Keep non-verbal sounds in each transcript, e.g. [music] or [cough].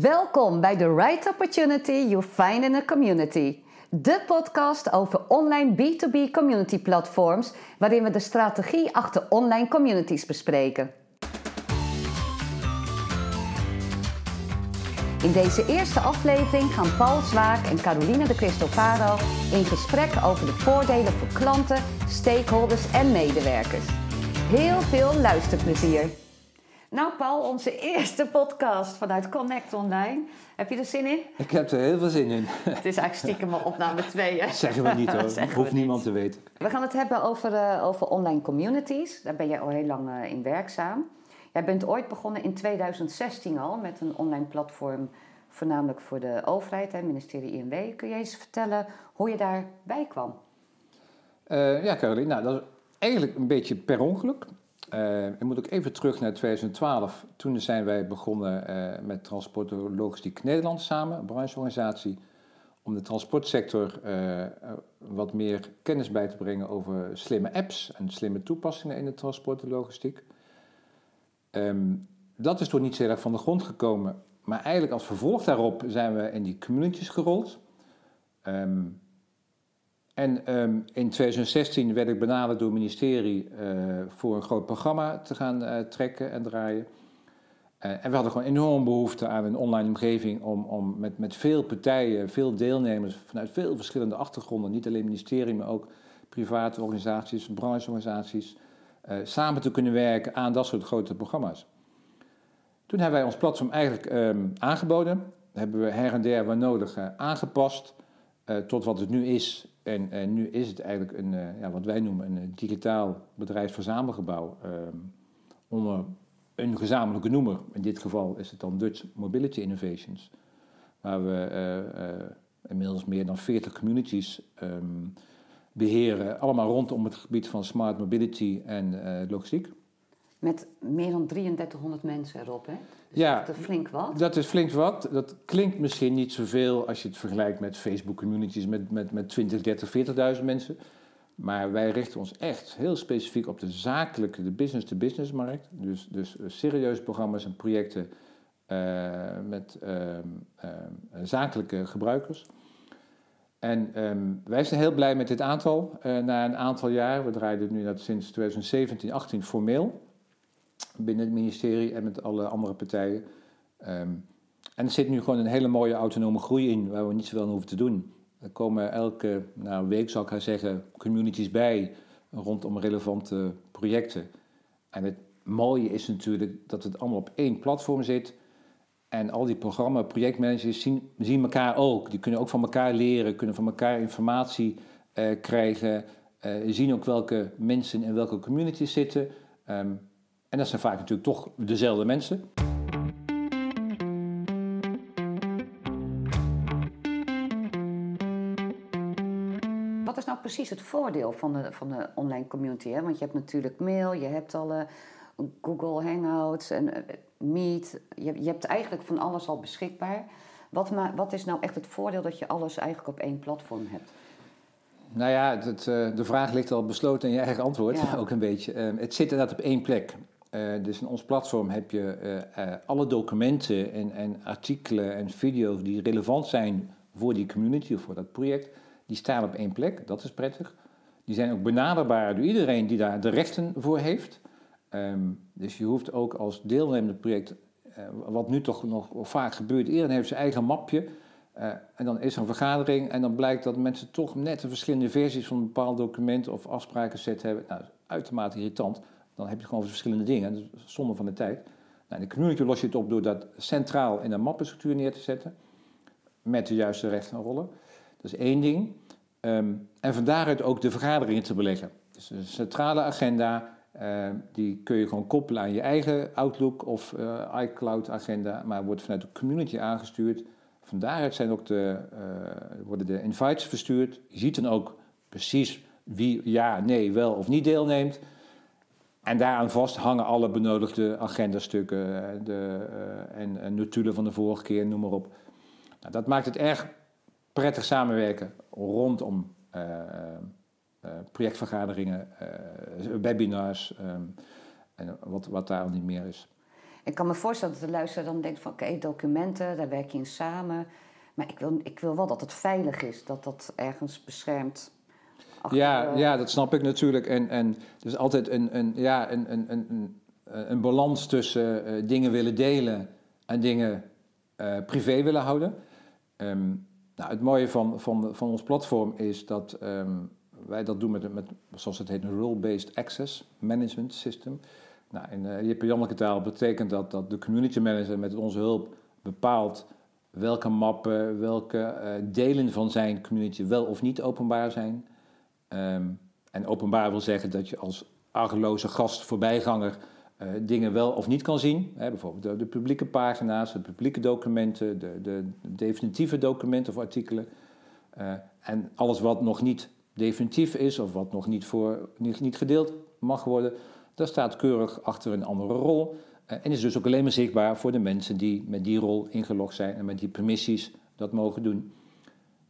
Welkom bij The Right Opportunity You Find in a Community. De podcast over online B2B community platforms, waarin we de strategie achter online communities bespreken. In deze eerste aflevering gaan Paul Zwaak en Caroline de Cristofaro in gesprek over de voordelen voor klanten, stakeholders en medewerkers. Heel veel luisterplezier. Nou Paul, onze eerste podcast vanuit Connect Online. Heb je er zin in? Ik heb er heel veel zin in. Het is eigenlijk stiekem al opname 2. Dat zeggen we niet hoor, [laughs] dat hoeft niemand te weten. We gaan het hebben over, uh, over online communities. Daar ben jij al heel lang uh, in werkzaam. Jij bent ooit begonnen in 2016 al met een online platform, voornamelijk voor de overheid, het ministerie INW. Kun je eens vertellen hoe je daarbij kwam? Uh, ja, Caroline, nou, dat is eigenlijk een beetje per ongeluk. Uh, ik moet ook even terug naar 2012. Toen zijn wij begonnen uh, met Transport Logistiek Nederland samen, een brancheorganisatie, om de transportsector uh, wat meer kennis bij te brengen over slimme apps en slimme toepassingen in de transport en logistiek. Um, dat is toen niet zo erg van de grond gekomen, maar eigenlijk als vervolg daarop zijn we in die communities gerold. Um, en um, in 2016 werd ik benaderd door het ministerie uh, voor een groot programma te gaan uh, trekken en draaien. Uh, en we hadden gewoon enorm behoefte aan een online omgeving om, om met, met veel partijen, veel deelnemers vanuit veel verschillende achtergronden, niet alleen ministerie, maar ook private organisaties, brancheorganisaties, samen te kunnen werken aan dat soort grote programma's. Toen hebben wij ons platform eigenlijk um, aangeboden, hebben we her en der waar nodig aangepast tot wat het nu is en, nu is het eigenlijk een, uh, ja, wat wij noemen een digitaal bedrijfsverzamelgebouw onder een gezamenlijke noemer. In dit geval is het dan Dutch Mobility Innovations, waar we inmiddels meer dan 40 communities um, beheren, allemaal rondom het gebied van smart mobility en logistiek. Met meer dan 3300 mensen erop, hè? Dus ja, dat is flink wat. Dat is flink wat. Dat klinkt misschien niet zoveel als je het vergelijkt met Facebook communities met, met, met 20, 30, 40.000 mensen. Maar wij richten ons echt heel specifiek op de zakelijke, de business-to-business markt. Dus, dus serieuze programma's en projecten uh, met uh, uh, zakelijke gebruikers. En um, wij zijn heel blij met dit aantal. na een aantal jaar, we draaien nu dat sinds 2017, 18 formeel binnen het ministerie en met alle andere partijen. Um, en er zit nu gewoon een hele mooie autonome groei in, waar we niet zoveel aan hoeven te doen. Er komen elke nou, week, zal ik haar zeggen, communities bij rondom relevante projecten. En het mooie is natuurlijk dat het allemaal op één platform zit. En al die programma, projectmanagers zien, zien elkaar ook. Die kunnen ook van elkaar leren, kunnen van elkaar informatie uh, krijgen. Uh, zien ook welke mensen in welke communities zitten. Um, en dat zijn vaak natuurlijk toch dezelfde mensen. Wat is nou precies het voordeel van de, van de online community? Hè? Want je hebt natuurlijk mail, je hebt alle Google Hangouts en uh, Meet. Je, je, hebt eigenlijk van alles al beschikbaar. Wat, wat is nou echt het voordeel dat je alles eigenlijk op één platform hebt? Nou ja, het, uh, de vraag ligt al besloten in je eigen antwoord, ja. [laughs] ook een beetje. Uh, het zit inderdaad op één plek. Uh, dus in ons platform heb je uh, uh, alle documenten en, en, artikelen en video's die relevant zijn voor die community of voor dat project, die staan op één plek. Dat is prettig. Die zijn ook benaderbaar door iedereen die daar de rechten voor heeft. Um, dus je hoeft ook als deelnemend project, wat nu toch nog vaak gebeurt, iedereen heeft zijn eigen mapje. en dan is er een vergadering en dan blijkt dat mensen toch net de verschillende versies van een bepaald document of afspraken set hebben. Nou, uitermate irritant. Dan heb je gewoon verschillende dingen. Is zonde van de tijd. Nou, in de community los je het op door dat centraal in een mappenstructuur neer te zetten. Met de juiste rechten en rollen. Dat is één ding. Um, en van daaruit ook de vergaderingen te beleggen. Dus een centrale agenda, uh, die kun je gewoon koppelen aan je eigen Outlook of uh, iCloud agenda. Maar wordt vanuit de community aangestuurd. Van daaruit zijn ook de, uh, worden de invites verstuurd. Je ziet dan ook precies wie ja, nee, wel of niet deelneemt. En daaraan vast hangen alle benodigde agendastukken eh, de, uh, en, en notulen van de vorige keer, noem maar op. Nou, dat maakt het erg prettig samenwerken rondom uh, projectvergaderingen, webinars en wat, wat daar al niet meer is. Ik kan me voorstellen dat de luisteraar dan denkt van oké, documenten, daar werk je in samen. Maar ik wil, ik wil wel dat het veilig is, dat dat ergens beschermd. Achter, Ja, eh, ja, dat snap ik natuurlijk. En, en er is altijd een, een, ja, een, een, een, een, een balans tussen eh, dingen willen delen en dingen eh, privé willen houden. Ehm, nou, het mooie van, van, van ons platform is dat ehm, wij dat doen met, met, zoals het heet, een role-based access management system. Nou, in uh, Jip en Janneke taal betekent dat dat de community manager met onze hulp bepaalt welke mappen, welke delen van zijn community wel of niet openbaar zijn. Ehm, en openbaar wil zeggen dat je als argeloze gast, voorbijganger, eh, dingen wel of niet kan zien. Hè, bijvoorbeeld de, publieke pagina's, de publieke documenten, de, de definitieve documenten of artikelen. Eh, en alles wat nog niet definitief is of wat nog niet, voor, niet, niet gedeeld mag worden, dat staat keurig achter een andere rol. Eh, en is dus ook alleen maar zichtbaar voor de mensen die met die rol ingelogd zijn en met die permissies dat mogen doen.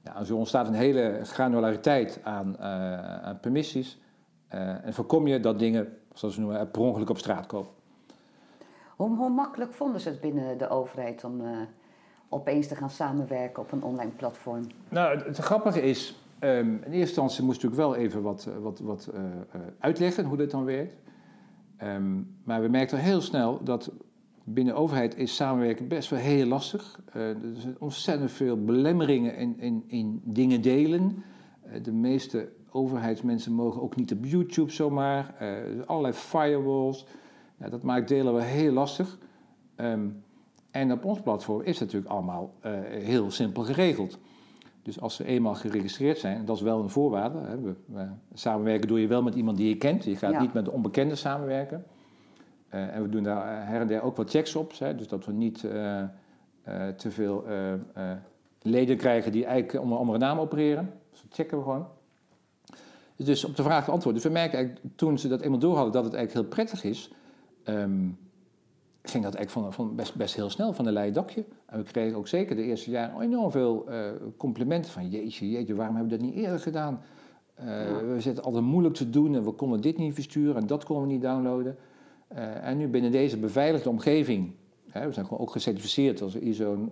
Ja, zo ontstaat een hele granulariteit aan, eh, aan permissies. Eh, en voorkom je dat dingen, zoals we noemen, per ongeluk op straat komen. Hoe, hoe makkelijk vonden ze het binnen de overheid om eh, opeens te gaan samenwerken op een online platform? Nou, het, het grappige is, ehm, in eerste instantie moest ik natuurlijk wel even wat, wat, wat uitleggen hoe dit dan werkt. Ehm, maar we merkten heel snel dat binnen de overheid is samenwerken best wel heel lastig. Eh, er zijn ontzettend veel belemmeringen in, in, in dingen delen. Eh, de meeste overheidsmensen mogen ook niet op YouTube zomaar. Eh, er zijn allerlei firewalls. Ja, dat maakt delen wel heel lastig. Ehm, en op ons platform is het natuurlijk allemaal heel simpel geregeld. Dus als ze eenmaal geregistreerd zijn, en dat is wel een voorwaarde. Hè, we, we samenwerken doe je wel met iemand die je kent. Je gaat Ja. niet met de onbekende samenwerken. Eh, en we doen daar eh, her en der ook wat checks op. Hè, dus dat we niet eh, te veel leden krijgen die eigenlijk onder andere naam opereren. Dus dat checken we gewoon. Dus op de vraag te antwoorden. Dus we merken eigenlijk toen ze dat eenmaal door hadden dat het eigenlijk heel prettig is. ehm, ging dat eigenlijk van, van best, best heel snel van een leien dakje. En we kregen ook zeker de eerste jaren enorm veel complimenten van... jeetje, jeetje, waarom hebben we dat niet eerder gedaan? We zitten altijd moeilijk te doen en we konden dit niet versturen... en dat konden we niet downloaden. Eh, en nu binnen deze beveiligde omgeving... Hè, we zijn gewoon ook gecertificeerd als ISO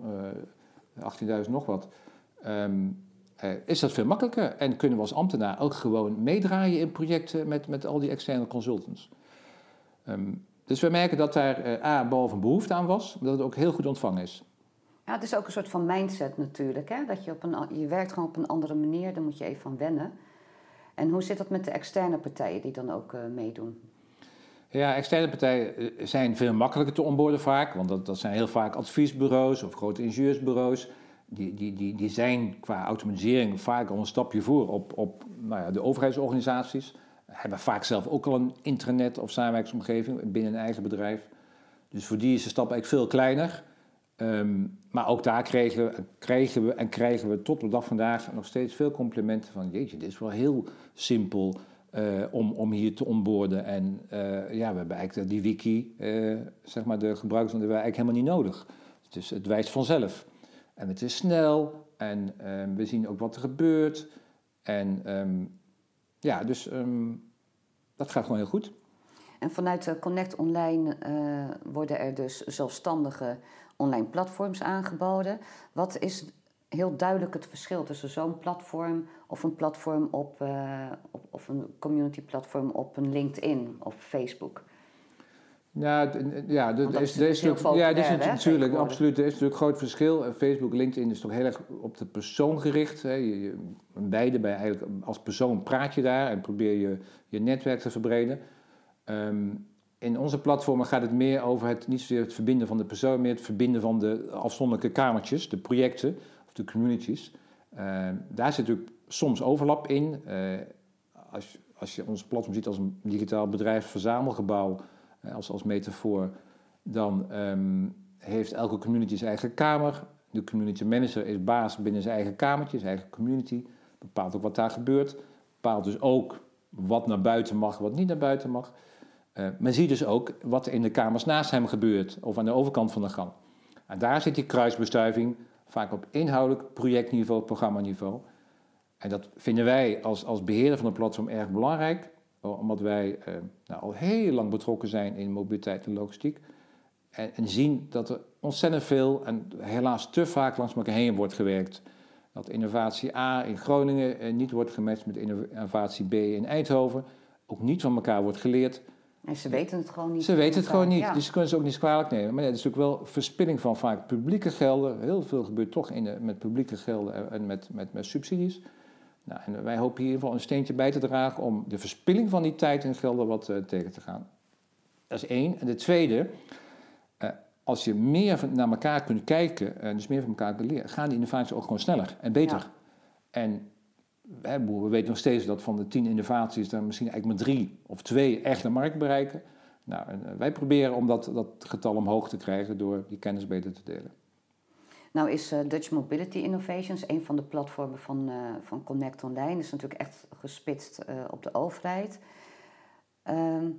eh 18.000 nog wat... ehm, eh, is dat veel makkelijker en kunnen we als ambtenaar ook gewoon meedraaien in projecten met, met al die externe consultants. Ehm, dus we merken dat daar eh, A, een behoefte aan was, maar dat het ook heel goed ontvangen is. Ja, het is ook een soort van mindset natuurlijk. Hè? Dat je, op een, je werkt gewoon op een andere manier, daar moet je even van wennen. En hoe zit dat met de externe partijen die dan ook eh, meedoen? Ja, externe partijen eh, zijn veel makkelijker te onboorden vaak, want dat, dat zijn heel vaak adviesbureaus of grote ingenieursbureaus. Die, die, die, die zijn qua automatisering vaak al een stapje voor op, op nou ja, de overheidsorganisaties. Hebben vaak zelf ook al een intranet of samenwerkingsomgeving binnen een eigen bedrijf. Dus voor die is de stap eigenlijk veel kleiner. Ehm, maar ook daar kregen we, kregen we en krijgen we tot op dag vandaag nog steeds veel complimenten van... jeetje, dit is wel heel simpel eh, om, om hier te onboorden. En eh, ja, we hebben eigenlijk die wiki, eh, zeg maar de gebruikers, hebben we eigenlijk helemaal niet nodig. Dus het wijst vanzelf. En het is snel en ehm, we zien ook wat er gebeurt. En ehm, ja, dus ehm, dat gaat gewoon heel goed. En vanuit Connect Online worden er dus zelfstandige online platforms aangeboden. Wat is heel duidelijk het verschil tussen zo'n platform of een platform op, eh, op of een community platform op een LinkedIn of Facebook? Ja, ja, er is er natuurlijk ja, is hè, natuurlijk, absoluut, er is natuurlijk een groot verschil. Eh, Facebook, LinkedIn is toch heel erg op de persoon gericht. Hè. Je, je, beide bij eigenlijk als persoon praat je daar en probeer je je netwerk te verbreden. Ehm, in onze platformen gaat het meer over het, niet zozeer het verbinden van de persoon, meer het verbinden van de afzonderlijke kamertjes, de projecten de communities. Ehm, daar zit natuurlijk soms overlap in. Eh, als, als je ons platform ziet als een digitaal bedrijfsverzamelgebouw, eh, als, als metafoor, dan ehm, heeft elke community zijn eigen kamer. De community manager is baas binnen zijn eigen kamertje, zijn eigen community. Bepaalt ook wat daar gebeurt. Bepaalt dus ook wat naar buiten mag, wat niet naar buiten mag. Eh men ziet dus ook wat er in de kamers naast hem gebeurt, of aan de overkant van de gang. En daar zit die kruisbestuiving, vaak op inhoudelijk projectniveau, programmaniveau. En dat vinden wij als, als beheerder van het platform erg belangrijk, omdat wij eh, nou, al heel lang betrokken zijn in mobiliteit en logistiek. en, en, zien dat er ontzettend veel en helaas te vaak langs elkaar heen wordt gewerkt. Dat innovatie A in Groningen eh, niet wordt gematcht met innovatie B in Eindhoven. Ook niet van elkaar wordt geleerd. En ze weten het gewoon niet. Ze weten het gewoon niet, dus ze kunnen ze ook niet kwalijk nemen. Maar ja, het is ook wel verspilling van vaak publieke gelden. Heel veel gebeurt toch in de, met publieke gelden en met, met, met subsidies. Nou, en wij hopen hier in ieder geval een steentje bij te dragen om de verspilling van die tijd en gelden wat uh, tegen te gaan. Dat is één. En de tweede, uh, als je meer van, naar elkaar kunt kijken, en uh, dus meer van elkaar kunt leren, gaan die innovaties ook gewoon sneller en beter. Ja. En we weten nog steeds dat van de tien innovaties er misschien eigenlijk maar drie of twee echt de markt bereiken. Nou, en wij proberen om dat, dat getal omhoog te krijgen door die kennis beter te delen. Nou is uh, Dutch Mobility Innovations een van de platformen van, uh, van Connect Online. Is natuurlijk echt gespitst op de overheid. Ehm,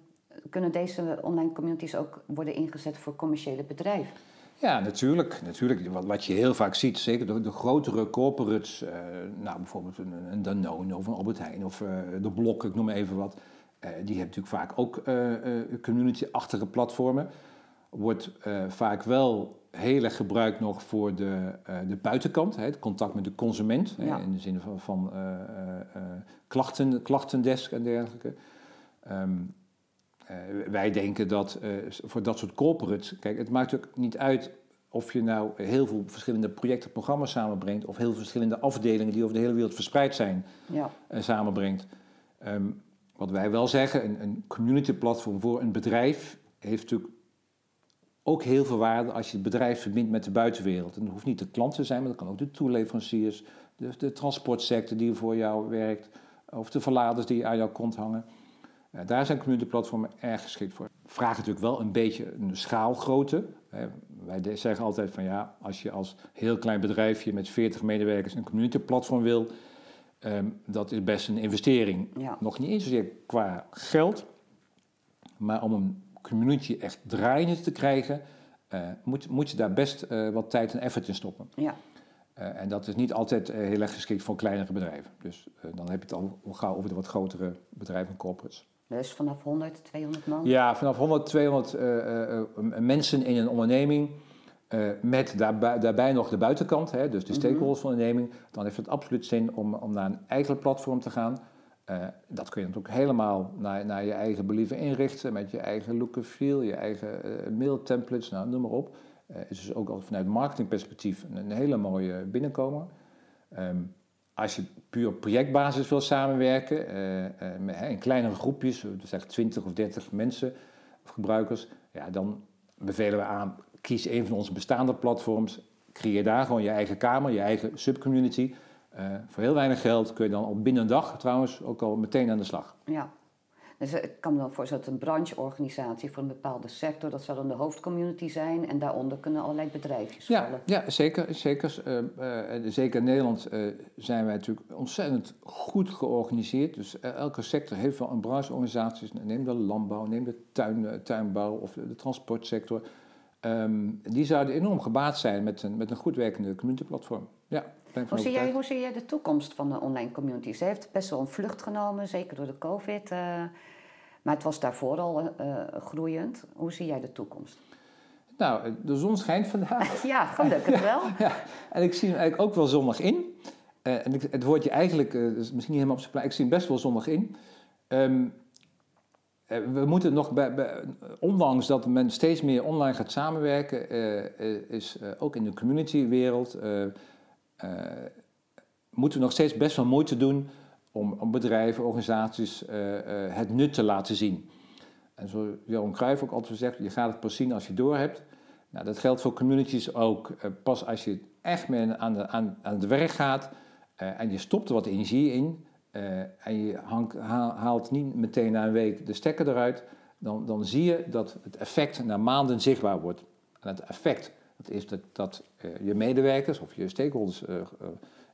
kunnen deze online communities ook worden ingezet voor commerciële bedrijven? Ja, natuurlijk. natuurlijk. Wat, wat je heel vaak ziet, zeker de, de grotere corporates, nou, bijvoorbeeld een, een Danone of een Albert Heijn of de Blok, ik noem even wat. die hebben natuurlijk vaak ook community-achtige platformen. Wordt vaak wel heel erg gebruikt nog voor de, de buitenkant, hè, het contact met de consument, ja. hè, in de zin van, van klachten, klachtendesk en dergelijke. Um, wij denken dat voor dat soort corporates, kijk, het maakt ook niet uit of je nou heel veel verschillende projecten, programma's samenbrengt, of heel veel verschillende afdelingen die over de hele wereld verspreid zijn, ja. samenbrengt. Um, wat wij wel zeggen, een, een community platform voor een bedrijf heeft natuurlijk ook heel veel waarde als je het bedrijf verbindt met de buitenwereld. En dat hoeft niet de klant te zijn, maar dat kan ook de toeleveranciers, de, de transportsector die voor jou werkt, of de verladers die aan jouw kont hangen. Uh, daar zijn community-platformen erg geschikt voor. Vraag natuurlijk wel een beetje een schaalgrootte. Uh, wij zeggen altijd van ja, als je als heel klein bedrijfje met 40 medewerkers een community-platform wil, um, dat is best een investering. Ja. Nog niet eens zozeer qua geld, maar om een community echt draaiende te krijgen, uh, moet, moet je daar best wat tijd en effort in stoppen. Ja. Uh, en dat is niet altijd heel erg geschikt voor kleinere bedrijven. Dus dan heb je het al gauw over de wat grotere bedrijven en corporates. Dus vanaf 100, 200 man? Ja, vanaf 100, 200 mensen in een onderneming. met daarbij, daarbij, nog de buitenkant, hè, dus de mhm. stakeholders van de onderneming. Dan heeft het absoluut zin om, om naar een eigen platform te gaan. Uh, dat kun je natuurlijk helemaal naar, naar je eigen believen inrichten, met je eigen look and feel, je eigen uh, mailtemplates, nou, noem maar op. Uh, is dus ook al vanuit marketingperspectief een, een hele mooie binnenkomer. Um, als je puur op projectbasis wil samenwerken, met, in kleinere groepjes, dus echt 20 of 30 mensen of gebruikers, ja, dan bevelen we aan, kies een van onze bestaande platforms, creëer daar gewoon je eigen kamer, je eigen subcommunity. Uh, voor heel weinig geld kun je dan op binnen een dag trouwens ook al meteen aan de slag. Ja, dus ik kan me dan voorstellen dat een brancheorganisatie voor een bepaalde sector, dat zou dan de hoofdcommunity zijn en daaronder kunnen allerlei bedrijfjes ja, vallen. Ja, zeker. Zeker, uh, uh, zeker in Nederland zijn wij natuurlijk ontzettend goed georganiseerd. Dus elke sector heeft wel een brancheorganisatie. Neem de landbouw, neem de tuin, tuinbouw of de, de transportsector. Um, die zouden enorm gebaat zijn met een, met een goed werkende communityplatform. Ja. Hoe zie, jij, hoe zie jij de toekomst van de online communities? Ze heeft best wel een vlucht genomen, zeker door de COVID. Uh, maar het was daarvoor al uh, groeiend. Hoe zie jij de toekomst? Nou, de zon schijnt vandaag. [laughs] ja, gelukkig wel. ja, en ik zie hem eigenlijk ook wel zonnig in. Uh, en ik, het woordje eigenlijk, is misschien niet helemaal op zijn plaats, ik zie hem best wel zonnig in. Um, we moeten nog, bij, bij, ondanks dat men steeds meer online gaat samenwerken, is ook in de communitywereld uh, moeten we nog steeds best wel moeite doen om, om bedrijven, organisaties uh, uh, het nut te laten zien. En zoals Johan Cruijff ook altijd zegt, je gaat het pas zien als je door hebt. Nou, dat geldt voor communities ook. pas als je echt mee aan, de, aan, aan het werk gaat en je stopt er wat energie in en je haalt niet meteen na een week de stekker eruit, dan, dan zie je dat het effect na maanden zichtbaar wordt. En het effect dat is dat, dat uh, je medewerkers of je stakeholders uh, uh,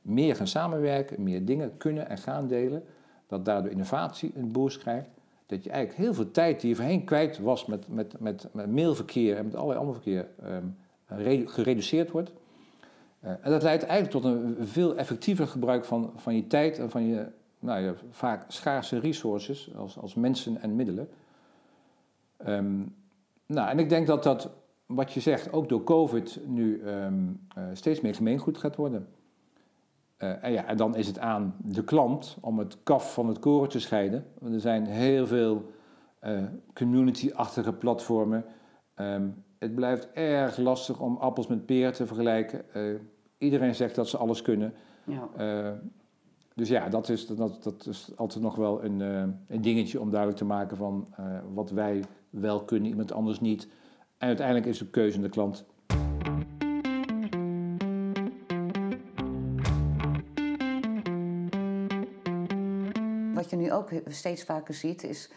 meer gaan samenwerken, meer dingen kunnen en gaan delen. Dat daardoor innovatie een boost krijgt. Dat je eigenlijk heel veel tijd die je voorheen kwijt was met, met, met, met mailverkeer en met allerlei ander verkeer um, gereduceerd wordt. en dat leidt eigenlijk tot een veel effectiever gebruik van, van je tijd en van je, nou, vaak schaarse resources als, als mensen en middelen. Um, nou, en ik denk dat dat wat je zegt, ook door COVID nu ehm, eh, steeds meer gemeengoed gaat worden. Eh, en, ja, en dan is het aan de klant om het kaf van het koren te scheiden. Want er zijn heel veel uh, community-achtige platformen. Ehm, het blijft erg lastig om appels met peren te vergelijken. iedereen zegt dat ze alles kunnen. Ja. dus ja, dat is, dat, dat is altijd nog wel een, een dingetje om duidelijk te maken van wat wij wel kunnen, iemand anders niet. En uiteindelijk is de keuze aan de klant. Wat je nu ook steeds vaker ziet is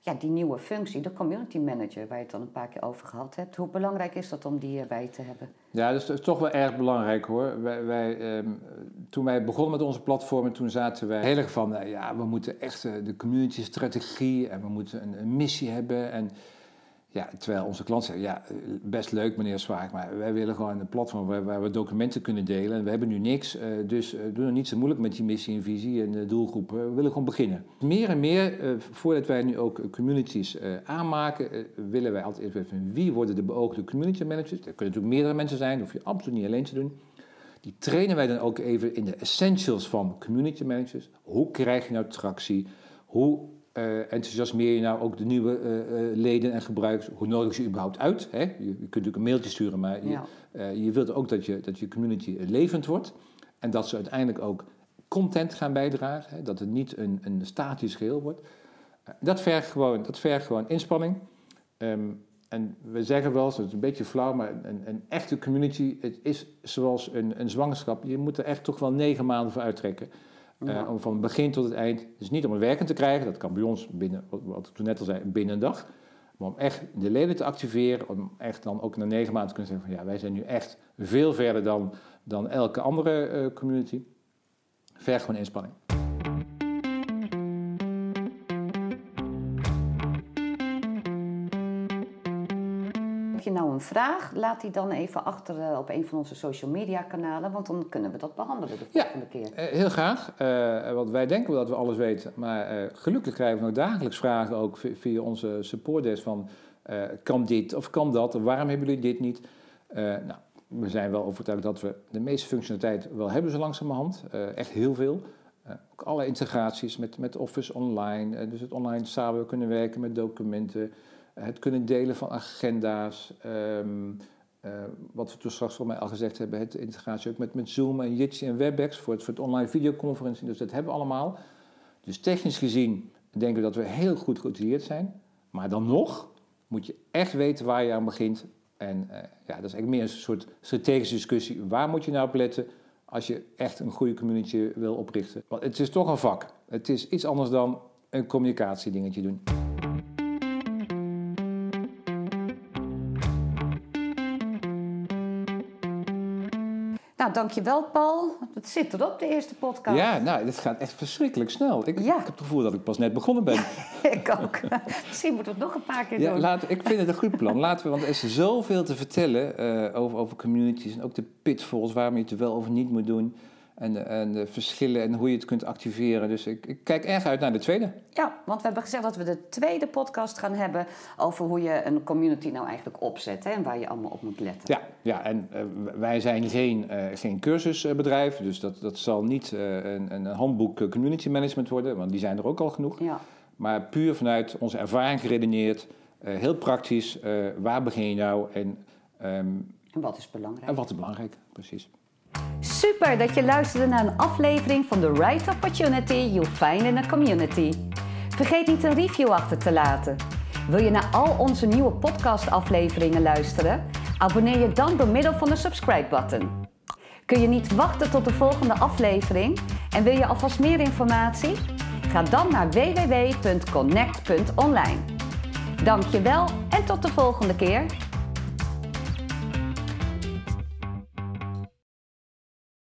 ja, die nieuwe functie, de community manager, waar je het al een paar keer over gehad hebt. Hoe belangrijk is dat om die erbij te hebben? Ja, dat is, toch wel erg belangrijk hoor. Wij, wij ehm, toen wij begonnen met onze platform, toen zaten wij heel erg van, uh, ja, we moeten echt uh, de community strategie en we moeten een, een missie hebben. En ja, terwijl onze klant zegt, ja, best leuk meneer Zwaak, maar wij willen gewoon een platform waar, we documenten kunnen delen. En we hebben nu niks, uh, dus uh, doe er niet zo moeilijk met die missie en visie en doelgroepen. We willen gewoon beginnen. Meer en meer, voordat wij nu ook communities aanmaken, willen wij altijd even weten wie worden de beoogde community managers. Dat kunnen natuurlijk meerdere mensen zijn, dat hoef je absoluut niet alleen te doen. Die trainen wij dan ook even in de essentials van community managers. Hoe krijg je nou tractie? Hoe uh, enthousiasmeer je nou ook de nieuwe uh, leden en gebruikers? Hoe nodig je überhaupt uit? Hè? Je, je, kunt natuurlijk een mailtje sturen, maar je, je wilt ook dat je, dat je community levend wordt. En dat ze uiteindelijk ook content gaan bijdragen. Hè? Dat het niet een, een statisch geheel wordt. dat, vergt gewoon, dat vergt gewoon inspanning. Um, en we zeggen wel, het is een beetje flauw, maar een, een echte community het is zoals een, een zwangerschap. Je moet er echt toch wel negen maanden voor uittrekken. Uh, om van begin tot het eind. Dus niet om het werken te krijgen, dat kan bij ons binnen, wat ik toen net al zei, binnen een dag. Maar om echt de leden te activeren, om echt dan ook na negen maanden te kunnen zeggen van ja, wij zijn nu echt veel verder dan, dan elke andere uh, community. Vergt gewoon inspanning. Heb je nou een vraag, laat die dan even achter eh, op een van onze social media kanalen, want dan kunnen we dat behandelen de volgende ja, keer. Eh, heel graag, uh, want wij denken dat we alles weten, maar gelukkig krijgen we nog dagelijks vragen ook via onze supportdesk van kan dit of kan dat, of waarom hebben jullie dit niet? nou, we zijn wel overtuigd dat we de meeste functionaliteit wel hebben zo langzamerhand, echt heel veel. ook alle integraties met, met Office online, dus het online samen kunnen werken met documenten het kunnen delen van agenda's. Um, uh, wat we toen straks voor mij al gezegd hebben, het integratie ook met, met Zoom en Jitsi en WebEx voor het, voor het online videoconferencing. Dus dat hebben we allemaal. Dus technisch gezien denken we dat we heel goed geïntegreerd zijn. Maar dan nog moet je echt weten waar je aan begint. En uh, ja, dat is eigenlijk meer een soort strategische discussie. Waar moet je nou op letten als je echt een goede community wil oprichten? Want het is toch een vak. Het is iets anders dan een communicatiedingetje doen. Nou, dankjewel Paul. Het zit erop, de eerste podcast. Ja, nou, dit gaat echt verschrikkelijk snel. Ik, ik heb het gevoel dat ik pas net begonnen ben. [laughs] ik ook. [laughs] Misschien moeten we het nog een paar keer ja, doen. Laat, ik vind het een goed plan. Laten we, want er is zoveel te vertellen uh, over, over communities. En ook de pitfalls, waarom je het er wel of niet moet doen. En, en de verschillen en hoe je het kunt activeren. Dus ik, ik, kijk erg uit naar de tweede. Ja, want we hebben gezegd dat we de tweede podcast gaan hebben over hoe je een community nou eigenlijk opzet hè, en waar je allemaal op moet letten. Ja, ja en uh, wij zijn geen, uh, geen cursusbedrijf, dus dat, dat zal niet uh, een, een handboek community management worden, want die zijn er ook al genoeg. Ja. Maar puur vanuit onze ervaring geredeneerd, heel praktisch, waar begin je nou en, um, en wat is belangrijk? En wat is belangrijk, precies. Super dat je luisterde naar een aflevering van The Right Opportunity You Find in a Community. Vergeet niet een review achter te laten. Wil je naar al onze nieuwe podcast-afleveringen luisteren? Abonneer je dan door middel van de subscribe-button. Kun je niet wachten tot de volgende aflevering en wil je alvast meer informatie? Ga dan naar www.connect.online. Dankjewel en tot de volgende keer.